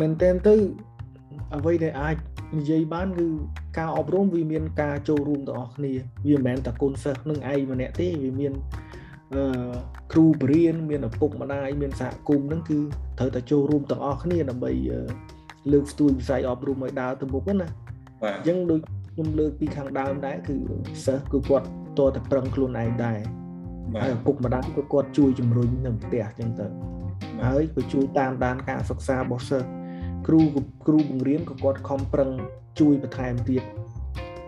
មែនតើទៅអ្វីដែលអាចនិយាយបានគឺការអប់រំវាមានការចូលរួមទាំងអស់គ្នាវាមិនមែនតែកូនសិស្សនឹងឯងម្នាក់ទេវាមានអឺគ្រូបរិញ្ញាមានឪពុកម្ដាយមានសហគមន៍ហ្នឹងគឺត្រូវតែចូលរួមទាំងអស់គ្នាដើម្បីលើកស្ទួយវិស័យអប់រំឲ្យដើរទៅមុខណាបាទអញ្ចឹងដូចខ្ញុំលើកពីខាងដើមដែរគឺសិស្សគឺគាត់តតែប្រឹងខ្លួនឯងដែរហើយឪពុកម្ដាយក៏គាត់ជួយជំរុញនៅផ្ទះអញ្ចឹងទៅ ហើយក៏ជួយតាមដានការសិក្សារបស់សិស្សគ្រូគ្រូបង្រៀនក៏គាត់ខំប្រឹងជួយបន្ថែមទៀត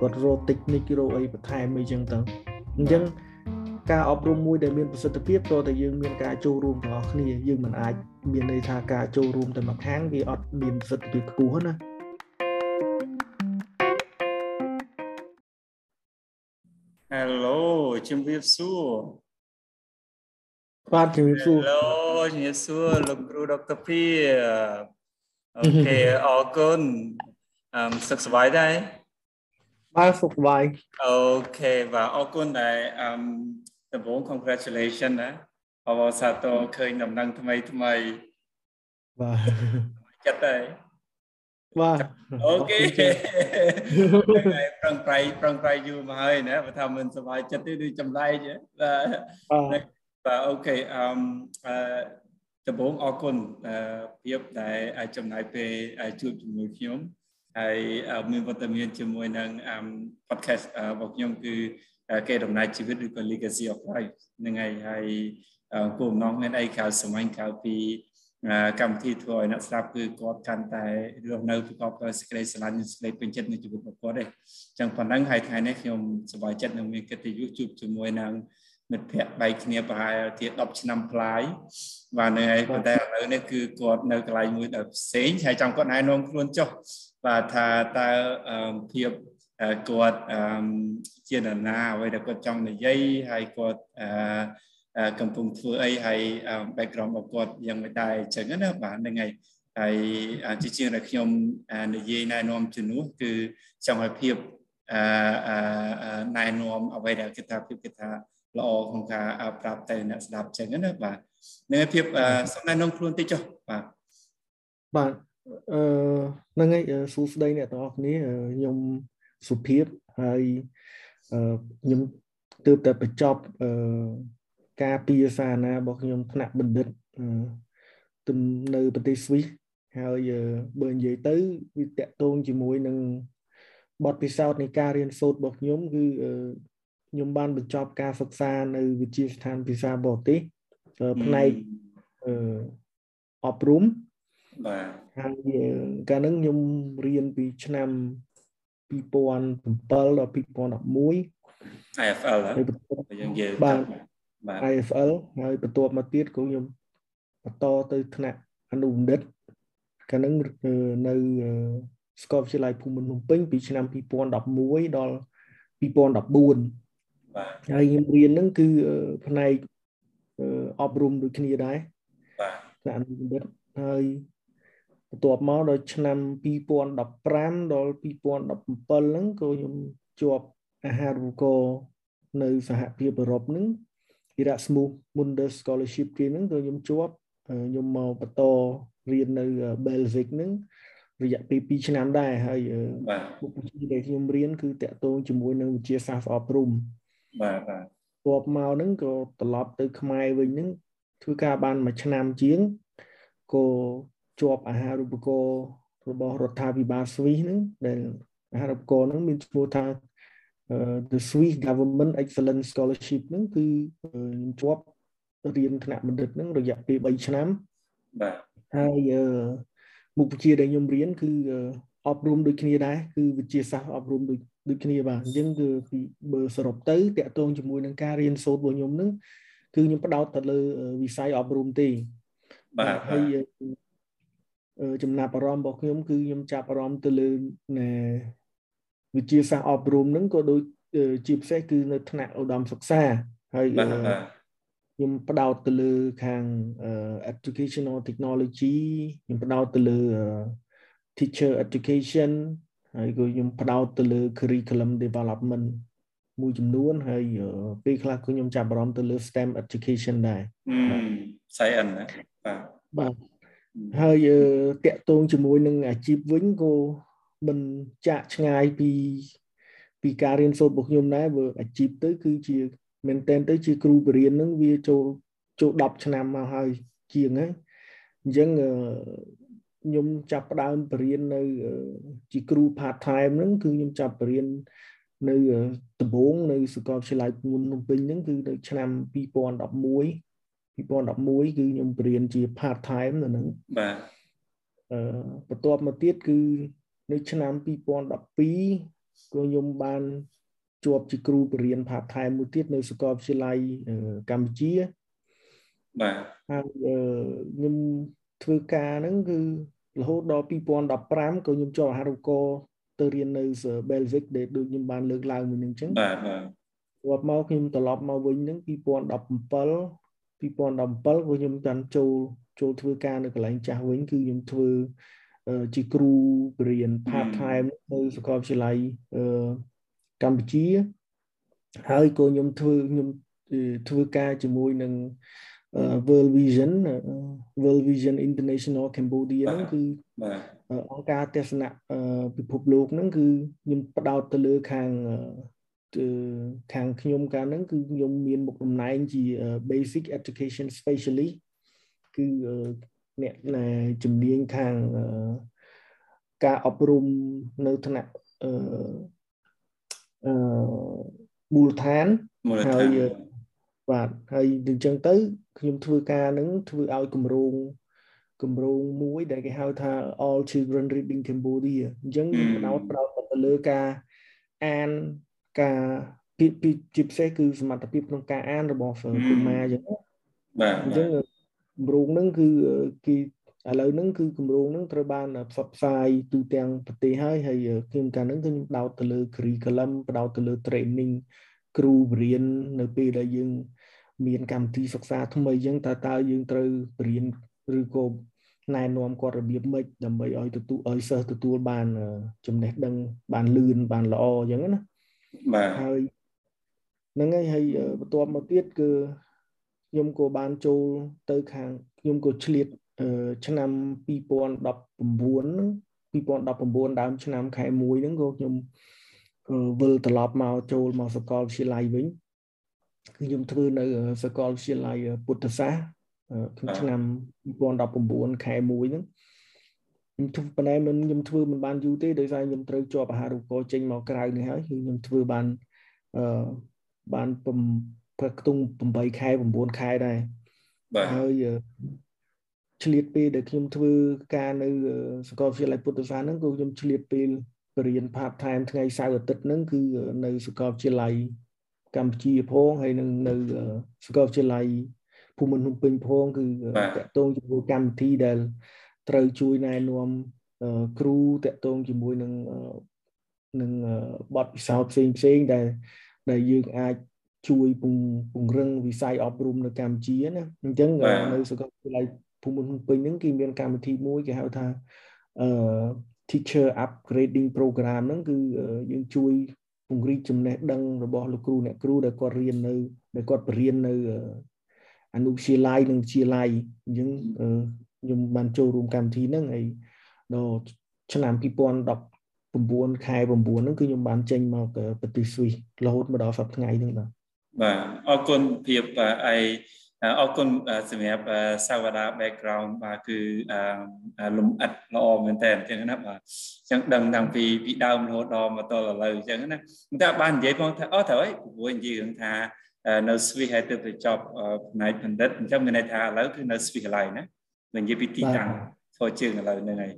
គាត់រក technique រកអីបន្ថែមអីចឹងទៅអញ្ចឹងការអប់រំមួយដែលមានប្រសិទ្ធភាពតើតែយើងមានការចូលរួមទាំងអស់គ្នាយើងមិនអាចមានន័យថាការចូលរួមតែម្ខាងវាអត់មានប្រសិទ្ធភាពខ្ពស់ណា Hello ជំរាបសួរ បាទជំរាបសួរ Hello ជំរាបសួរលោកគ្រូ Doctor ភី OK អរគុណអឺសុខសប្បាយដែរបាទសុខសប្បាយ OK បាទអរគុណដែរអឺដំបូង congratulation ណាអបអរសាទរឃើញដំណឹងថ្មីថ្មីបាទចិត្តដែរបាទ OKហើយប្រឹងប្រែងប្រឹងប្រែងយូរមកហើយណាបើថាមិនសុបាយចិត្តទេដូចចម្លែកបាទ បាទអូខេអឺដំបូងអរគុណភាពដែលអាចចំណាយពេលជួបជាមួយខ្ញុំហើយមានវត្តមានជាមួយនឹង podcast របស់ខ្ញុំគឺគេដំណើរជីវិតឬក៏ legacy of life ហ្នឹងហើយហើយគោលបំណងមានអីក្រៅសម័យក្រៅពីកម្មវិធីធ្វើឲ្យអ្នកស្ដាប់គឺគាត់កាន់តែរស់នៅប្រកបដោយសេចក្តីស្រឡាញ់និងសេចក្តីពេញចិត្តនៃជីវិតរបស់គាត់ទេអញ្ចឹងប៉ុណ្ណឹងហើយថ្ងៃនេះខ្ញុំសប្បាយចិត្តនឹងមានកិត្តិយសជួបជាមួយនឹង មិត្តភ័ក្តិបែកគ្នាប្រហែលជា10ឆ្នាំប្លាយបាទនៅឯប៉ុន្តែឥឡូវនេះគឺគាត់នៅកន្លែងមួយដែលផ្សេងហើយចង់គាត់ណែនាំខ្លួនចុះបាទថាតើភាពគាត់ជានរណាអ្វីដែលគាត់ចង់និយាយហើយគាត់កំពុងធ្វើអីហើយ background របស់គាត់យ៉ាងម៉េចដែរអញ្ចឹងណាបាទហ្នឹងហើយហើយជាជាងដែលខ្ញុំនិយាយណែនាំជំនួសគឺចង់ឲ្យភាពណែនាំអ្វីដែលគេថាភាពគេថា ល្អក្នុងការប្រាប់ទៅអ្នកស្ដាប់ចឹងណាបាទនឹងភាពសំណែនងខ្លួនតិចចុះបាទបាទអឺហ្នឹងហើយសួស្តីអ្នកទាំងអស់គ្នាខ្ញុំសុភាពហើយខ្ញុំទើបតែបញ្ចប់អឺការពីសាណារបស់ខ្ញុំថ្នាក់បណ្ឌិតទំនៅប្រទេសស្វីសហើយបើនិយាយទៅវាតកតងជាមួយនឹងបទពិសោធន៍នៃការរៀនសូត្ររបស់ខ្ញុំគឺ ខ្ញុំបានបញ្ចប់ការសិក្សានៅវិទ្យាស្ថានភាសាបរទេសផ្នែកអឺអប់រំបាទហើយកាលហ្នឹងខ្ញុំរៀនពីឆ្នាំ2007ដល់2011 IFL ហើយយើងនិយាយបាទបាទ IFL ហើយបន្ទាប់មកទៀតក៏ខ្ញុំបន្តទៅថ្នាក់អនុបណ្ឌិតកាលហ្នឹងនៅសាកលវិទ្យាល័យភូមិន្ទភ្នំពេញពីឆ្នាំ2011ដល់2014 បាទហើយខ្ញុំរៀនហ្នឹងគឺផ្នែកអប់រំដូចគ្នាដែរបាទថ្នាក់អនុបណ្ឌិតហើយបន្ទាប់មកដល់ឆ្នាំ2015ដល់2017ហ្នឹងក៏ខ្ញុំជាប់អាហារូបករណ៍នៅសហភាពអឺរ៉ុបហ្នឹង Erasmus Mundus Scholarship គេហ្នឹងក៏ខ្ញុំជាប់ខ្ញុំមកបន្តរៀននៅ Belgium ហ្នឹងរយៈពេល2ឆ្នាំដែរហើយមុខវិជ្ជាដែលខ្ញុំរៀនគឺតកតងជាមួយនឹងវិទ្យាសាស្ត្រអប់រំ បាទបាទទ័ពមកហ្នឹងក៏ត្រឡប់ទៅខ្មែរវិញហ្នឹងធ្វើការបានមួយឆ្នាំជាងក៏ជាប់អាហារូបករណ៍របស់រដ្ឋាភិបាលស្វីសហ្នឹងដែលអាហារូបករណ៍ហ្នឹងមានឈ្មោះថា the Swiss Government Excellence Scholarship ហ្នឹងគឺខ្ញុំជាប់រៀនថ្នាក់បណ្ឌិតហ្នឹងរយៈពេល3ឆ្នាំបាទហើយមុខវិជ្ជាដែលខ្ញុំរៀនគឺអប់រំដូចគ្នាដែរគឺវិទ្យាសាស្ត្រអប់រំដូច ដូចគ្នាបាទអញ្ចឹងគឺពីបើសរុបទៅតកតងជាមួយនឹងការរៀនសូត្ររបស់ខ្ញុំហ្នឹងគឺខ្ញុំផ្ដោតទៅលើវិស័យអប់រំទេបាទហើយចំណាប់អារម្មណ៍របស់ខ្ញុំគឺខ្ញុំចាប់អារម្មណ៍ទៅលើវិទ្យាសាស្ត្រអប់រំហ្នឹងក៏ដូចជាពិសេសគឺនៅថ្នាក់ឧត្តមសិក្សាហើយខ្ញុំផ្ដោតទៅលើខាង educational technology ខ្ញុំផ្ដោតទៅលើ teacher education ហើយក៏ខ្ញុំផ្ដោតទៅលើ curriculum development មួយចំនួនហើយពេលខ្លះក៏ខ្ញុំចាប់អារម្មណ៍ទៅលើ STEM education ដែរស្អីអិនណាបាទបាទហើយតកតងជាមួយនឹងអាជីពវិញក៏មិនចាក់ឆ្ងាយពីពីការរៀនសូត្ររបស់ខ្ញុំដែរបើអាជីពទៅ គឺជាមែនតែនទៅជាគ្រូបរិញ្ញានឹងវាចូលចូល10ឆ្នាំមកហើយជាងហើយអញ្ចឹង ខ្ញុំចាប់ផ្ដើមបរៀននៅជាគ្រូ part time ហ្នឹងគឺខ្ញុំចាប់បរៀននៅដំបូងនៅសាកលវិទ្យាល័យភ្នំពេញហ្នឹងគឺនៅឆ្នាំ2011 2011គឺខ្ញុំបរៀនជា part time នៅហ្នឹងបាទអឺបន្ទាប់មកទៀតគឺនៅឆ្នាំ2012ក៏ខ្ញុំបានជាប់ជាគ្រូបរៀន part time មួយទៀតនៅសាកលវិទ្យាល័យកម្ពុជាបាទហើយខ្ញុំ ធ្វើការហ្នឹងគឺរហូតដល់2015ក៏ខ្ញុំជាប់អាហារូបករណ៍ទៅរៀននៅ Belgic ដែលដូចខ្ញុំបានលើកឡើងមួយនឹងអញ្ចឹងបាទបាទគាត់មកខ្ញុំត្រឡប់មកវិញហ្នឹង2017 2017ក៏ខ្ញុំបានចូលចូលធ្វើការនៅកន្លែងចាស់វិញគឺខ្ញុំធ្វើជាគ្រូបរិញ្ញា part time នៅសាកលវិទ្យាល័យកម្ពុជាហើយក៏ខ្ញុំធ្វើខ្ញុំធ្វើការជាមួយនឹង World Vision World Vision International Cambodia ហ្នឹងគឺអង្គការទស្សនៈពិភពលោកហ្នឹងគឺខ្ញុំផ្ដោតទៅលើខាងខាងខ្ញុំកាលហ្នឹងគឺខ្ញុំមានមុខតំណែងជា Basic Education Specialist គឺអ្នកជំនាញខាងការអប់រំនៅថ្នាក់អឺអឺមូលដ្ឋានហើយ បាទហើយអញ្ចឹងទៅខ្ញុំធ្វើការនឹងធ្វើឲ្យគម្រោងគម្រោងមួយដែលគេហៅថា All Children Reading Cambodia អញ្ចឹងខ្ញុំផ្ដោតផ្ដោតទៅលើការអានការពីជាពិសេសគឺសមត្ថភាពក្នុងការអានរបស់កុមារអញ្ចឹងបាទអញ្ចឹងគម្រោងហ្នឹងគឺគេឥឡូវហ្នឹងគឺគម្រោងហ្នឹងត្រូវបានផ្សព្វផ្សាយទូទាំងប្រទេសហើយហើយខ្ញុំកាលហ្នឹងគឺខ្ញុំដោតទៅលើ curriculum បដោតទៅលើ training គ្រូបរៀននៅពេលដែលយើង មានកម្មវិធីសិក្សាថ្មីអញ្ចឹងតើតើយើងត្រូវបរៀនឬក៏ណែនាំគាត់របៀបម៉េចដើម្បីឲ្យទទួលឲ្យសិស្សទទួលបានចំណេះដឹងបានលឿនបានល្អអញ្ចឹងណាបាទហើយហ្នឹងហើយហើយបន្ទាប់មកទៀតគឺខ្ញុំក៏បានចូលទៅខាងខ្ញុំក៏ឆ្លៀតឆ្នាំ2019ហ្នឹង2019ដើមឆ្នាំខែ1ហ្នឹងក៏ខ្ញុំ វិលត្រឡប់មកចូលមកសាកលវិទ្យាល័យវិញគឺខ្ញុំធ្វើនៅសាកលវិទ្យាល័យពុទ្ធសាសក្នុងឆ្នាំ2019ខែ1ហ្នឹងខ្ញុំធ្វើប៉ុន្តែមិនខ្ញុំធ្វើមិនបានយូរទេដោយសារខ្ញុំត្រូវជាប់អាហារូបករណ៍ចេញមកក្រៅនេះហើយគឺខ្ញុំធ្វើបានអឺបានប្រខ្ទង់8ខែ9ខែដែរបាទហើយឆ្លៀតពេលដែលខ្ញុំធ្វើការនៅសាកលវិទ្យាល័យពុទ្ធសាសន៍ហ្នឹងគឺខ្ញុំឆ្លៀតពេលប រៀន part time ថ្ងៃសៅរ៍អាទិត្យហ្នឹងគឺនៅសាកលវិទ្យាល័យកម្ពុជាផងហើយនឹងនៅសាកលវិទ្យាល័យភូមិន្ទភ្នំពេញផងគឺតកតងជាមួយកម្មវិធីដែលត្រូវជួយណែនាំគ្រូតកតងជាមួយនឹងនឹងបទពិសោធន៍ផ្សេងផ្សេងដែលដែលយើងអាចជួយពង្រឹងវិស័យអប់រំនៅកម្ពុជាណាអញ្ចឹងនៅសាកលវិទ្យាល័យភូមិន្ទភ្នំពេញហ្នឹងគេមានកម្មវិធីមួយគេហៅថាអឺ teacher upgrading program ហ្នឹងគឺយើងជួយពង្រីកចំណេះដឹងរបស់លោកគ្រូអ្នកគ្រូដែលគាត់រៀននៅដែលគាត់បរៀននៅអនុវិទ្យាល័យនិងវិទ្យាល័យអញ្ចឹងខ្ញុំបានចូលរួមកម្មវិធីហ្នឹងហើយដល់ឆ្នាំ2019ខែ9ហ្នឹងគឺខ្ញុំបានចេញមកប្រទេសស្វីសរហូតមកដល់សប្តាហ៍ថ្ងៃហ្នឹងបាទបាទអរគុណភាពអី អរគុណសម្រាប់សាវតា background បាទគឺលំអិតល្អមែនតើអញ្ចឹងណាបាទអញ្ចឹងដឹងតាំងពីពីដើមរហូតដល់មកទល់ឥឡូវអញ្ចឹងណាតែបាននិយាយផងថាអត់ត្រូវអីព្រោះនិយាយរឿងថានៅស្វីសហើយទៅទៅចប់ផ្នែកបណ្ឌិតអញ្ចឹងមានន័យថាឥឡូវគឺនៅស្វីសកន្លែងណានិយាយពីទីតាំងធ្វើជើងឥឡូវហ្នឹងហើយ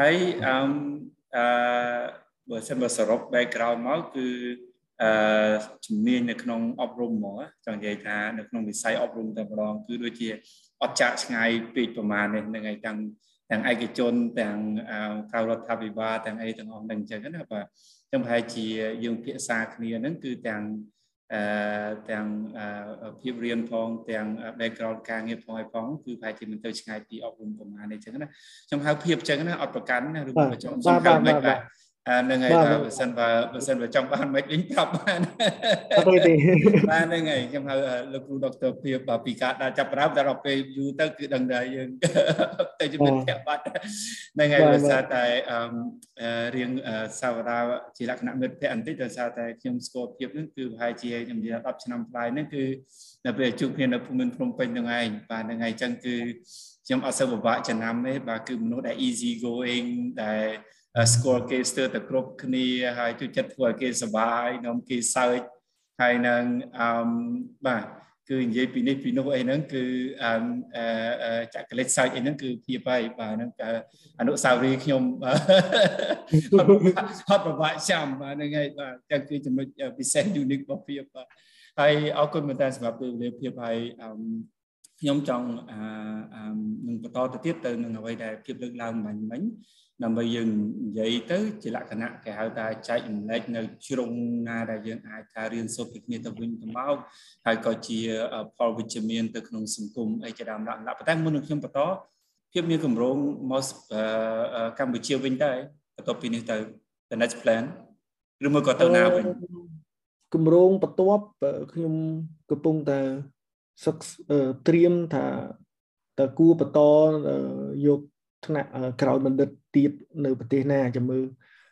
ហើយអឺអឺបើសិនបើសរុប background មកគឺ អឺជំនាញនៅក្នុងអប់រំហ្មងចង់និយាយថានៅក្នុងវិស័យអប់រំតែម្ដងគឺដូចជាអត់ចាក់ឆ្ងាយពេកប្រមាណនេះហ្នឹងហើយទាំងទាំងឯកជនទាំងក្រៅរដ្ឋាភិបាលទាំងអីទាំងអស់ហ្នឹងអញ្ចឹងណាបាទចឹងប្រហែលជាយើងភាសាគ្នាហ្នឹងគឺទាំងអឺទាំងភាពរៀនផងទាំង background ការងារផងឲ្យផងគឺប្រហែលជាមិនទៅឆ្ងាយពីអប់រំប្រមាណនេះអញ្ចឹងណាខ្ញុំហៅភាពអញ្ចឹងណាអត់ប្រកាន់ណាឬក៏ចង់សុំហៅមិនបាទ អានឹងហើយបើបើសិនបើបើសិនបើចង់បានមិនវិញប្រាប់បានអត់ទេបានហ្នឹងហើយខ្ញុំហៅលោកគ្រូដុកទ័រភាពបើពីការដាក់ចាប់ប្រាប់តែដល់ពេលយូរទៅគឺដឹងថាយើងទៅជំនាញធាក់បាត់ហ្នឹងហើយដោយសារតែរៀងសាវតាជាលក្ខណៈមិត្តភ័ក្តិបន្តិចដោយសារតែខ្ញុំស្គាល់ភាពហ្នឹងគឺប្រហែលជាខ្ញុំនិយាយ10ឆ្នាំប្លាយហ្នឹងគឺនៅពេលជួបគ្នានៅភូមិភ្នំពេញហ្នឹងឯងបាទហ្នឹងហើយអញ្ចឹងគឺខ្ញុំអត់សូវពិបាកចំណាំទេបាទគឺមនុស្សដែល easy going ដែល ស្គាល់គេស្ទើរតែគ្រប់គ្នាហើយជួយចិត្តធ្វើឲ្យគេសុបាយនាំគេសើចហើយនឹងអឺបាទគឺនិយាយពីនេះពីនោះអីហ្នឹងគឺអឺចក្រិតសើចអីហ្នឹងគឺភាពហើយបាទហ្នឹងអនុស្សាវរីយ៍ខ្ញុំហត់ប្របាក់ចាំបាទហ្នឹងហើយបាទចឹងគឺចំណុចពិសេស unique របស់ភាពបាទហើយអរគុណមែនតើសម្រាប់ពេលវេលាភាពហើយអឺខ្ញុំចង់អឺនឹងបន្តទៅទៀតទៅនឹងអ្វីដែលភាពលើកឡើងមិញមិញ ដើម្បីយើងនិយាយទៅជាលក្ខណៈគេហៅថាចែករំលែកនៅជ្រុងណាដែលយើងអាចថារៀនសូត្រពីគ្នាទៅវិញទៅមកហើយក៏ជាផលវិជ្ជមានទៅក្នុងសង្គមអីជាដើមដាក់ប៉ុន្តែមុននឹងខ្ញុំបន្តភាពមានកម្រងមកកម្ពុជាវិញដែរបន្ទាប់ពីនេះទៅ the next plan ឬមួយក៏ទៅណាវិញគម្រោងបន្ទាប់ខ្ញុំកំពុងតែសឹកត្រៀមថាតើគួរបន្តយក ថ្នាក់ក្រោយបណ្ឌិតទៀតនៅប្រទេសណាចាំមើល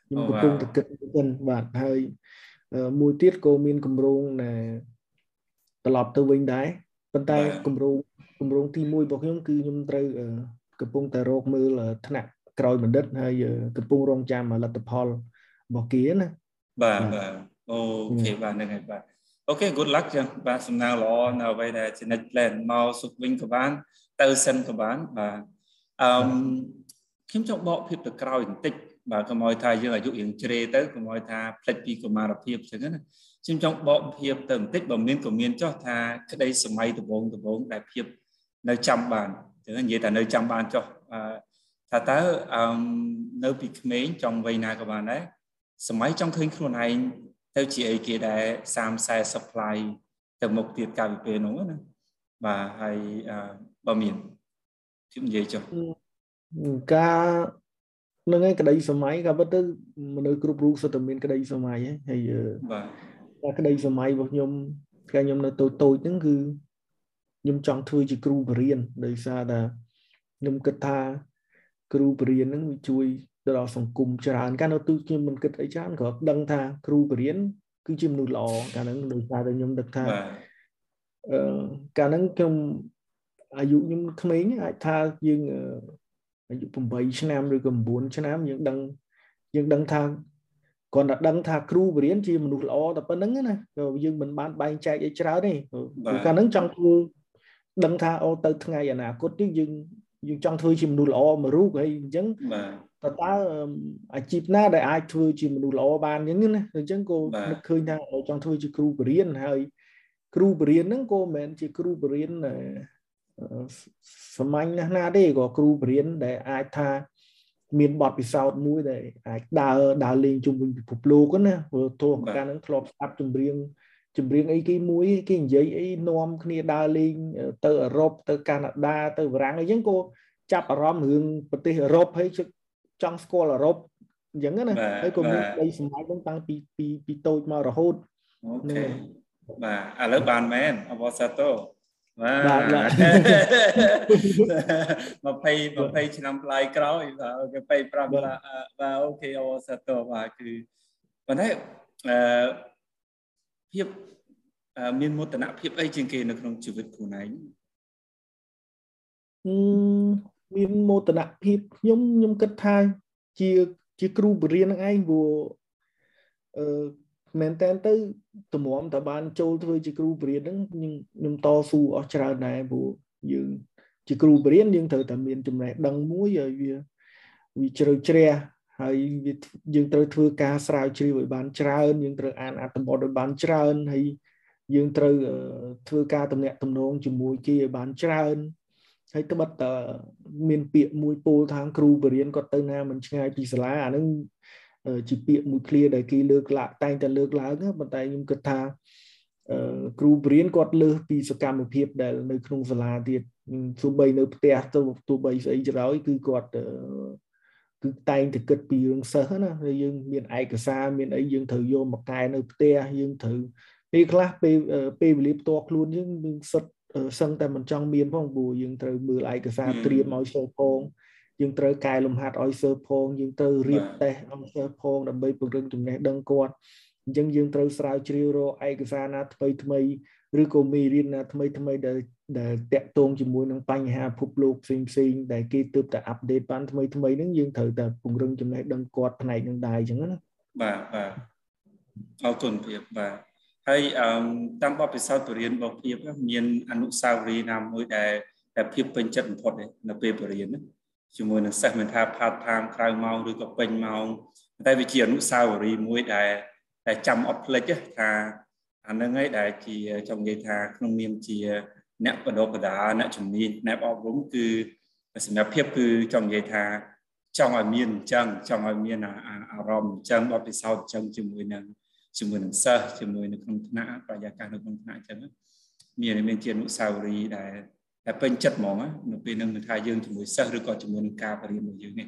ខ្ញុំកំពុងតែគិតទៅបាទហើយមួយទៀតក៏មានគម្រោងណែត្រឡប់ទៅវិញដែរប៉ុន្តែគម្រោងគម្រោងទី1របស់ខ្ញុំគឺខ្ញុំត្រូវកំពុងតែរកមើលថ្នាក់ក្រោយបណ្ឌិតហើយកំពុងរងចាំលទ្ធផលរបស់គេណាបាទបាទអូខេបាទហ្នឹងហើយបាទអូខេ good luck ចឹងបាទសំណាងល្អនៅអ្វីដែលជា next plan មកសុខវិញក៏បានទៅសិនក៏បានបាទ អឺខ្ញុំចង់បកភាពទៅក្រោយបន្តិចបាទកុំឲ្យថាយើងអាយុរៀងជ្រេទៅកុំឲ្យថាផ្លិចពីកុមារភាពអញ្ចឹងណាខ្ញុំចង់បកភាពទៅបន្តិចបើមានក៏មានចោះថាក្តីសម័យដំបងដំបងដែលភាពនៅចាំបានអញ្ចឹងនិយាយថានៅចាំបានចោះថាតើអឺនៅពីក្មេងចង់វ័យណាក៏បានដែរសម័យចង់ឃើញខ្លួនឯងទៅជាអីគេដែរ30 40 supply ទៅមុខទៀតកាលពីពេលនោះណាបាទហើយបើមាន ខ្ញុំនិយាយចុះការនឹងឯងក្តីសម័យក៏ពិតទៅមនុស្សគ្រប់រូបសុទ្ធតែមានក្តីសម័យហើយបាទក្តីសម័យរបស់ខ្ញុំថ្ងៃខ្ញុំនៅតូចតូចហ្នឹងគឺខ្ញុំចង់ធ្វើជាគ្រូបរិញ្ញាដោយសារតែខ្ញុំគិតថាគ្រូបរិញ្ញាហ្នឹងវាជួយដល់សង្គមច្រើនកាលនៅទូខ្ញុំមិនគិតអីច្រើនគ្រាន់ដឹងថាគ្រូបរិញ្ញាគឺជាមនុស្សល្អកាលហ្នឹងដោយសារតែខ្ញុំដឹកថាអឺកាលហ្នឹងខ្ញុំ អាយុខ្ញុំក្មេងអាចថាយើងអាយុ8ឆ្នាំឬក៏9ឆ្នាំយើងដឹងយើងដឹងថាគ្រាន់តែដឹងថាគ្រូបរៀនជាមនុស្សល្អតែប៉ុណ្្នឹងណាយើងមិនបានបែងចែកអីច្រើនទេព្រោះកាលហ្នឹងចង់ធ្វើដឹងថាអូទៅថ្ងៃអនាគតនេះយើងយើងចង់ធ្វើជាមនុស្សល្អមួយរូបហើយអញ្ចឹងតើតើអាជីពណាដែលអាចធ្វើជាមនុស្សល្អបានអញ្ចឹងណាអញ្ចឹងក៏នឹកឃើញថាចង់ធ្វើជាគ្រូបរៀនហើយគ្រូបរៀនហ្នឹងក៏មិនមែនជាគ្រូបរៀន សាមញ្ញណាស់ណាទេក៏គ្រូបរៀនដែលអាចថាមានបទពិសោធន៍មួយដែលអាចដើរដើរលេងជុំវិញពិភពលោកណាព្រោះទោះកាលហ្នឹងធ្លាប់ស្ដាប់ចម្រៀងចម្រៀងអីគេមួយគេនិយាយអីនាំគ្នាដើរលេងទៅអឺរ៉ុបទៅកាណាដាទៅបារាំងអីចឹងក៏ចាប់អារម្មណ៍រឿងប្រទេសអឺរ៉ុបហើយចង់ស្គាល់អឺរ៉ុបអញ្ចឹងណាហើយក៏មានដីសម្រាប់ហ្នឹងតាំងពីពីពីតូចមករហូតអូខេបាទឥឡូវបានមែនអបសាទរ បាទ20 20ឆ្នាំប្លាយក្រោយបាទគេ25បាទអូខេអូសាទរបាទគឺប៉ុន្តែអឺភាពមានមោទនភាពអីជាងគេនៅក្នុងជីវិតខ្លួនឯងមានមោទនភាពខ្ញុំខ្ញុំគិតថាជាជាគ្រូបរៀនហ្នឹងឯងព្រោះអឺ មែនតើទៅតម្រាំតើបានចូលធ្វើជាគ្រូបរៀនហ្នឹងខ្ញុំតស៊ូអស់ច្រើនដែរព្រោះយើងជាគ្រូបរៀនយើងត្រូវតែមានចំណេះដឹងមួយហើយវាវាជ្រៅជ្រះហើយវាយើងត្រូវធ្វើការស្រាវជ្រាវឲ្យបានច្រើនយើងត្រូវអានអត្ថបទឲ្យបានច្រើនហើយយើងត្រូវធ្វើការតំណាក់តំណងជាមួយគេឲ្យបានច្រើនហើយត្បិតតមានពាក្យមួយពោលថាគ្រូបរៀនគាត់ទៅណាមិនឆ្ងាយពីសាលាអានឹង ជាពាក្យមួយឃ្លាដែលគេលើកឡើងតែងតែលើកឡើងប៉ុន្តែខ្ញុំគិតថាគ្រូបរៀនគាត់លើសពីសកម្មភាពដែលនៅក្នុងសាលាទៀតទោះបីនៅផ្ទះទៅទោះបីស្អីច្រោយគឺគាត់គឺតែងតែគិតពីរឿងសិស្សណាហើយយើងមានឯកសារមានអីយើងត្រូវយកមកកែនៅផ្ទះយើងត្រូវពេលខ្លះពេលពេលវេលាផ្ទាល់ខ្លួនយើងយើងសិតសឹងតែមិនចង់មានផងព្រោះយើងត្រូវមើលឯកសារត្រៀមឲ្យសិស្សផង យើងត្រូវកែលំហាត់ឲ្យសិស្សផងយើងត្រូវរៀបតេស្តឲ្យសិស្សផងដើម្បីពង្រឹងចំណេះដឹងគាត់អញ្ចឹងយើងត្រូវស្រាវជ្រាវរកឯកសារណាថ្មីថ្មីឬក៏មេរៀនណាថ្មីថ្មីដែលដែលតាក់ទងជាមួយនឹងបញ្ហាភពលោកផ្សេងផ្សេងដែលគេទើបតែអាប់ដេតបានថ្មីថ្មីហ្នឹងយើងត្រូវតែពង្រឹងចំណេះដឹងគាត់ផ្នែកនឹងដែរអញ្ចឹងណាបាទបាទអរគុណភាពបាទហើយអឺតាមបទពិសោធន៍បរិញ្ញារបស់ភាពមានអនុស្សាវរីយ៍ណាមួយដែលដែលភាពពេញចិត្តបំផុតនៅពេលបរិញ្ញាណា ជាមួយនឹងសិស្សមិនថា part time ក្រៅម៉ោងឬក៏ពេញម៉ោងតែវាជាអនុស្សាវរីយ៍មួយដែលដែលចាំអត់ភ្លេចថាអានឹងឯងដែលជាចង់និយាយថាក្នុងនាមជា អ្នកបដិបដាអ្នកជំនាញអ្នកអប់រំគឺសម្រាប់ភាពគឺចង់និយាយថាចង់ឲ្យមានអញ្ចឹងចង់ឲ្យមានអារម្មណ៍អញ្ចឹងបទពិសោធន៍អញ្ចឹងជាមួយនឹងជាមួយនឹងសិស្សជាមួយនៅក្នុងថ្នាក់បរិយាកាសនៅក្នុងថ្នាក់អញ្ចឹងមានមានជាអនុស្សាវរីយ៍ដែល តែពេញចិត្តហ្មងនៅពេលនឹងថាយើងជាមួយសិស្សឬក៏ជាមួយនឹងការបរិញ្ញាបត្រយើងនេះ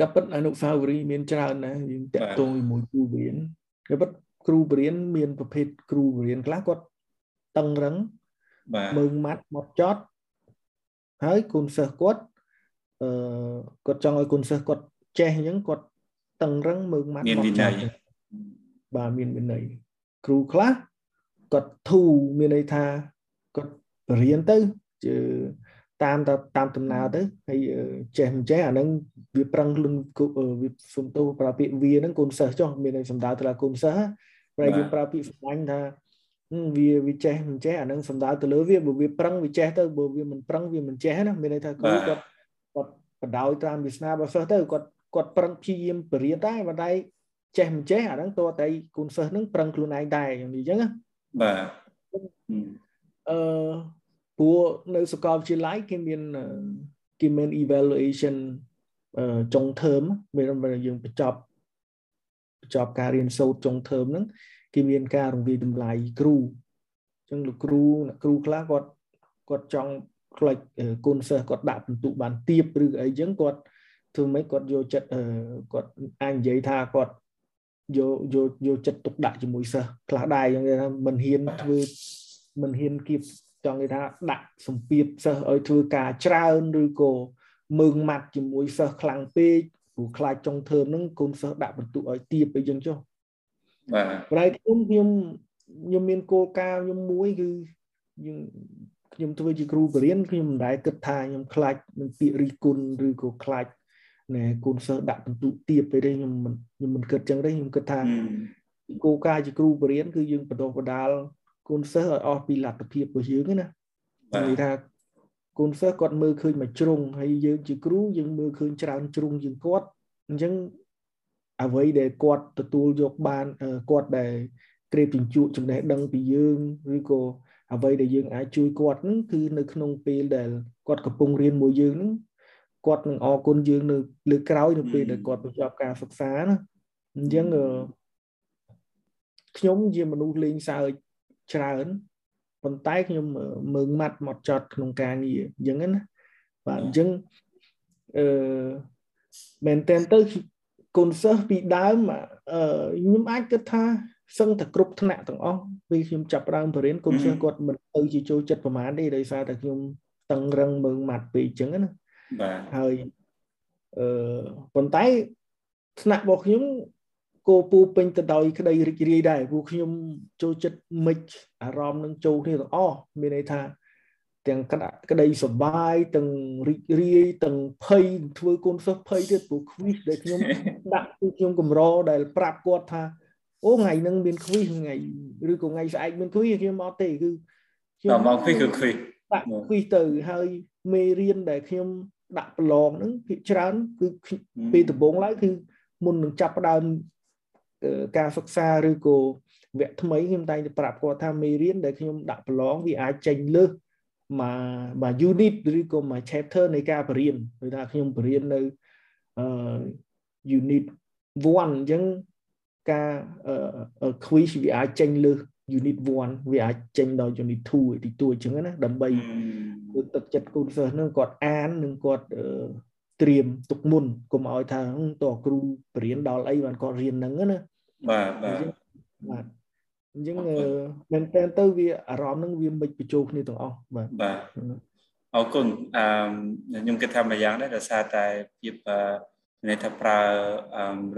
ក៏ពិតអនុស្សាវរីយ៍មានច្រើនណាស់យើងតាក់ទងជាមួយគ្រូបរៀនក៏ពិតគ្រូបរៀនមានប្រភេទគ្រូបរៀនខ្លះគាត់តឹងរឹងបាទមើងម៉ាត់មកចត់ហើយគុណសិស្សគាត់អឺគាត់ចង់ឲ្យគុណសិស្សគាត់ចេះអញ្ចឹងគាត់តឹងរឹងមើងម៉ាត់មកចត់បាទមានវិន័យគ្រូខ្លះគាត់ធូមានន័យថា គាត់បរៀនទៅជាតាមតាមដំណើរទៅហើយចេះមិនចេះអាហ្នឹងវាប្រឹងខ្លួនវាសំទោប្រើពាក្យវាហ្នឹងកូនសិស្សចុះមានន័យសំដៅទៅលើកូនសិស្សប្រហែលយើងប្រើពាក្យសម្ដាញ់ថាវាវាចេះមិនចេះអានឹងសំដៅទៅលើវាបើវាប្រឹងវាចេះទៅបើវាមិនប្រឹងវាមិនចេះណាមានន័យថាគ្រូគាត់គាត់បដោយតាមវាសនារបស់សិស្សទៅគាត់គាត់ប្រឹងព្យាយាមបរៀនដែរប៉ុន្តែចេះមិនចេះអាហ្នឹងតើតែគូនសិស្សហ្នឹងប្រឹងខ្លួនឯងដែរយ៉ាងនេះអញ្ចឹងណាបាទ អឺព្រោះនៅសាកលវិទ្យាល័យគេមានគេមាន evaluation ចុង term មានយើងបញ្ចប់បញ្ចប់ការរៀនសូត្រចុង term ហ្នឹងគេមានការរំវាយតម្លៃគ្រូអញ្ចឹងលោកគ្រូអ្នកគ្រូខ្លះគាត់គាត់ចង់ខ្លាច់គុណសិស្សគាត់ដាក់បន្ទុកបានទៀបឬអីចឹងគាត់ធ្វើម៉េចគាត់យកចិត្តគាត់អាចនិយាយថាគាត់យកយកយកចិត្តទុកដាក់ជាមួយសិស្សខ្លះដែរចឹងថាមិនហ៊ានធ្វើ មិនហ៊ានគៀបចង់និយាយថាដាក់សម្ពាធសិស្សឲ្យធ្វើការច្រើនឬក៏មើងម៉ាត់ជាមួយសិស្សខ្លាំងពេកព្រោះខ្លាចចុងធើមហ្នឹងកូនសិស្សដាក់បន្ទុកឲ្យទៀបអីចឹងចុះបាទប្រែខ្ញុំខ្ញុំខ្ញុំមានគោលការណ៍ខ្ញុំមួយគឺយើងខ្ញុំធ្វើជាគ្រូបរិញ្ញាខ្ញុំមិនដែលគិតថាខ្ញុំខ្លាចនឹងពាក្យរិះគន់ឬក៏ខ្លាចណែគូនសិស្សដាក់បន្ទុកទៀបទៅទេខ្ញុំមិនខ្ញុំមិនគិតចឹងទេខ្ញុំគិតថាគោលការណ៍ជាគ្រូបរិញ្ញាគឺយើងបណ្ដុះបណ្ដាល គូនសិស្សឲ្យអស់ពីលទ្ធភាពរបស់យើងណានិយាយថាគូនសិស្សគាត់មើលឃើញមួយជ្រុងហើយយើងជាគ្រូយើងមើលឃើញច្រើនជ្រុងជាងគាត់អញ្ចឹងអ្វីដែលគាត់ទទួលយកបានគាត់ដែលក្រេបជញ្ជក់ចំណេះដឹងពីយើងឬក៏អ្វីដែលយើងអាចជួយគាត់ហ្នឹងគឺនៅក្នុងពេលដែលគាត់កំពុងរៀនមួយយើងហ្នឹងគាត់នឹងអរគុណយើងនៅលើក្រោយនៅពេលដែលគាត់បញ្ចប់ការសិក្សាណាអញ្ចឹងខ្ញុំជាមនុស្សលេងសើច ច្រើនប៉ុន្តែខ្ញុំមើងម៉ាត់មកចត់ក្នុងការងារអញ្ចឹងណាបាទអញ្ចឹងអឺមែនតើទៅគុណសិស្សពីដើមខ្ញុំអាចគិតថាសឹងតែគ្រប់ថ្នាក់ទាំងអស់ពេលខ្ញុំចាប់ដើមបរិញ្ញាគុណសិស្សគាត់មិនទៅជាចូលចិត្តប្រហែលទេដោយសារតែខ្ញុំតឹងរឹងមើងម៉ាត់ពេកអញ្ចឹងណាបាទហើយអឺប៉ុន្តែថ្នាក់របស់ខ្ញុំ គោពូពេញទៅដោយក្តីរីករាយដែរព្រោះខ្ញុំចូលចិត្តមិចអារម្មណ៍នឹងចូលគ្នាទាំងអស់មានន័យថាទាំងក្តីសុបាយទាំងរីករាយទាំងភ័យធ្វើកូនសិស្សភ័យទៀតព្រោះគ្វីសដែលខ្ញុំដាក់គឺខ្ញុំកម្រដែលប្រាប់គាត់ថាអូថ្ងៃហ្នឹងមានគ្វីសថ្ងៃឬក៏ថ្ងៃស្អែកមានគ្វីសខ្ញុំអត់ទេគឺខ្ញុំមកគ្វីសគឺគ្វីសដាក់គ្វីសទៅហើយមេរៀនដែលខ្ញុំដាក់ប្រឡងហ្នឹងភាគច្រើនគឺពេលដំបូងឡើយគឺមុននឹងចាប់ផ្ដើម ការសិក្សាឬក៏វគ្គថ្មីខ្ញុំតែងតែប្រាប់គាត់ថាមេរៀនដែលខ្ញុំដាក់ប្រឡងវាអាចចេញលើសមួយមួយ unit ឬក៏មួយ chapter នៃការបរៀនគឺថាខ្ញុំបរៀននៅអឺ unit 1អញ្ចឹងការ quiz វាអាចចេញលើស unit 1វាអាចចេញដល់ unit 2ទីទួអញ្ចឹងណាដើម្បីលើកទឹកចិត្តគូសិស្សនឹងគាត់អាននឹងគាត់ត្រៀមទុកមុនកុំឲ្យថាតើគ្រូបរៀនដល់អីបានគាត់រៀនហ្នឹងណា បាទបាទបាទអញ្ចឹងមែនតើទៅវាអារម្មណ៍ហ្នឹងវាមិនបញ្ចូលគ្នាទាំងអស់បាទបាទអរគុណអឺខ្ញុំគិតថាមួយយ៉ាងដែរដោយសារតែភាពន័យថាប្រើ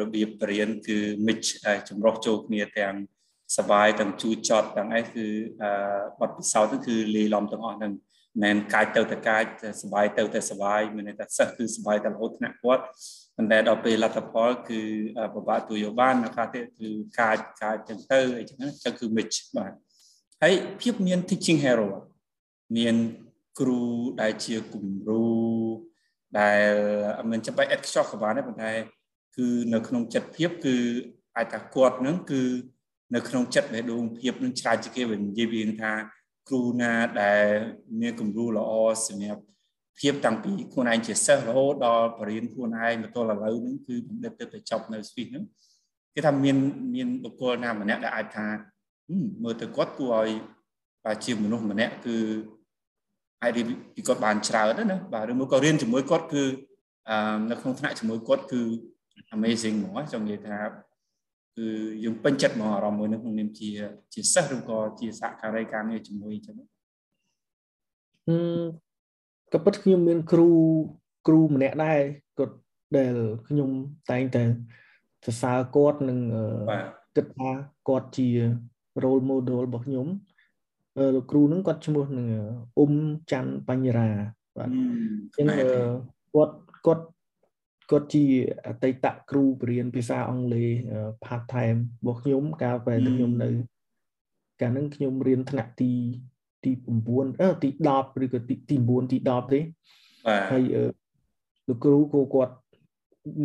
របៀបបរៀនគឺមិចចម្រោះចូលគ្នាទាំងសបាយទាំងជូរចត់ទាំងអីគឺបទពិសោធន៍គឺលីឡំទាំងអស់ហ្នឹងមិនកាយទៅតែកាយសបាយទៅតែសបាយមានន័យថាសិស្សគឺសបាយតែរហូតថ្នាក់គាត់ ប៉ុន្តែដល់ពេលលទ្ធផលគឺពិបាកទូយកបាននៅខ្លះទៀតគឺកាយកាយចឹងទៅអីចឹងចឹងគឺ mitch បាទហើយភាពមាន teaching hero មានគ្រូដែលជាគំរូដែលមិនចាំបាច់អត់ខ្ចោះក៏បានដែរប៉ុន្តែគឺនៅក្នុងចិត្តភាពគឺអាចថាគាត់នឹងគឺនៅក្នុងចិត្តបេះដូងភាពនឹងច្រើនជាងគេវិញនិយាយវិញថាគ្រូណាដែលមានគំរូល្អសម្រាប់ ភាពតាំងពីខ្លួនឯងជាសិស្សរហូតដល់បរិញ្ញាខ្លួនឯងមកទល់ឥឡូវហ្នឹងគឺបណ្ឌិតទៅទៅចប់នៅស្វីសហ្នឹងគេថាមានមានបុគ្គលណាម្នាក់ដែលអាចថាមើលទៅគាត់គួរឲ្យបើជាមនុស្សម្នាក់គឺអាចរៀនពីគាត់បានច្រើនណាបាទឬមកក៏រៀនជាមួយគាត់គឺអឺនៅក្នុងថ្នាក់ជាមួយគាត់គឺ amazing ហ្មងចង់និយាយថាគឺយើងពេញចិត្តមកអារម្មណ៍មួយនឹងក្នុងនាមជាជាសិស្សឬក៏ជាសហការីការងារជាមួយអញ្ចឹងអឺ ក៏ពិតខ្ញុំមានគ្រូគ្រូម្នាក់ដែរគាត់ដែលខ្ញុំតែងតែសរសើរគាត់និងគិតថាគាត់ជា role model របស់ខ្ញុំលោកគ្រូនឹងគាត់ឈ្មោះនឹងអ៊ុំច័ន្ទបញ្ញរាបាទអញ្ចឹងគាត់គាត់គាត់ជាអតីតគ្រូបរៀនភាសាអង់គ្លេស part time របស់ខ្ញុំកាលពេលខ្ញុំនៅកាលហ្នឹងខ្ញុំរៀនថ្នាក់ទី ទី9អឺទី10ឬក៏ទីទី9ទី10ទេបាទហើយលោកគ្រូក៏គាត់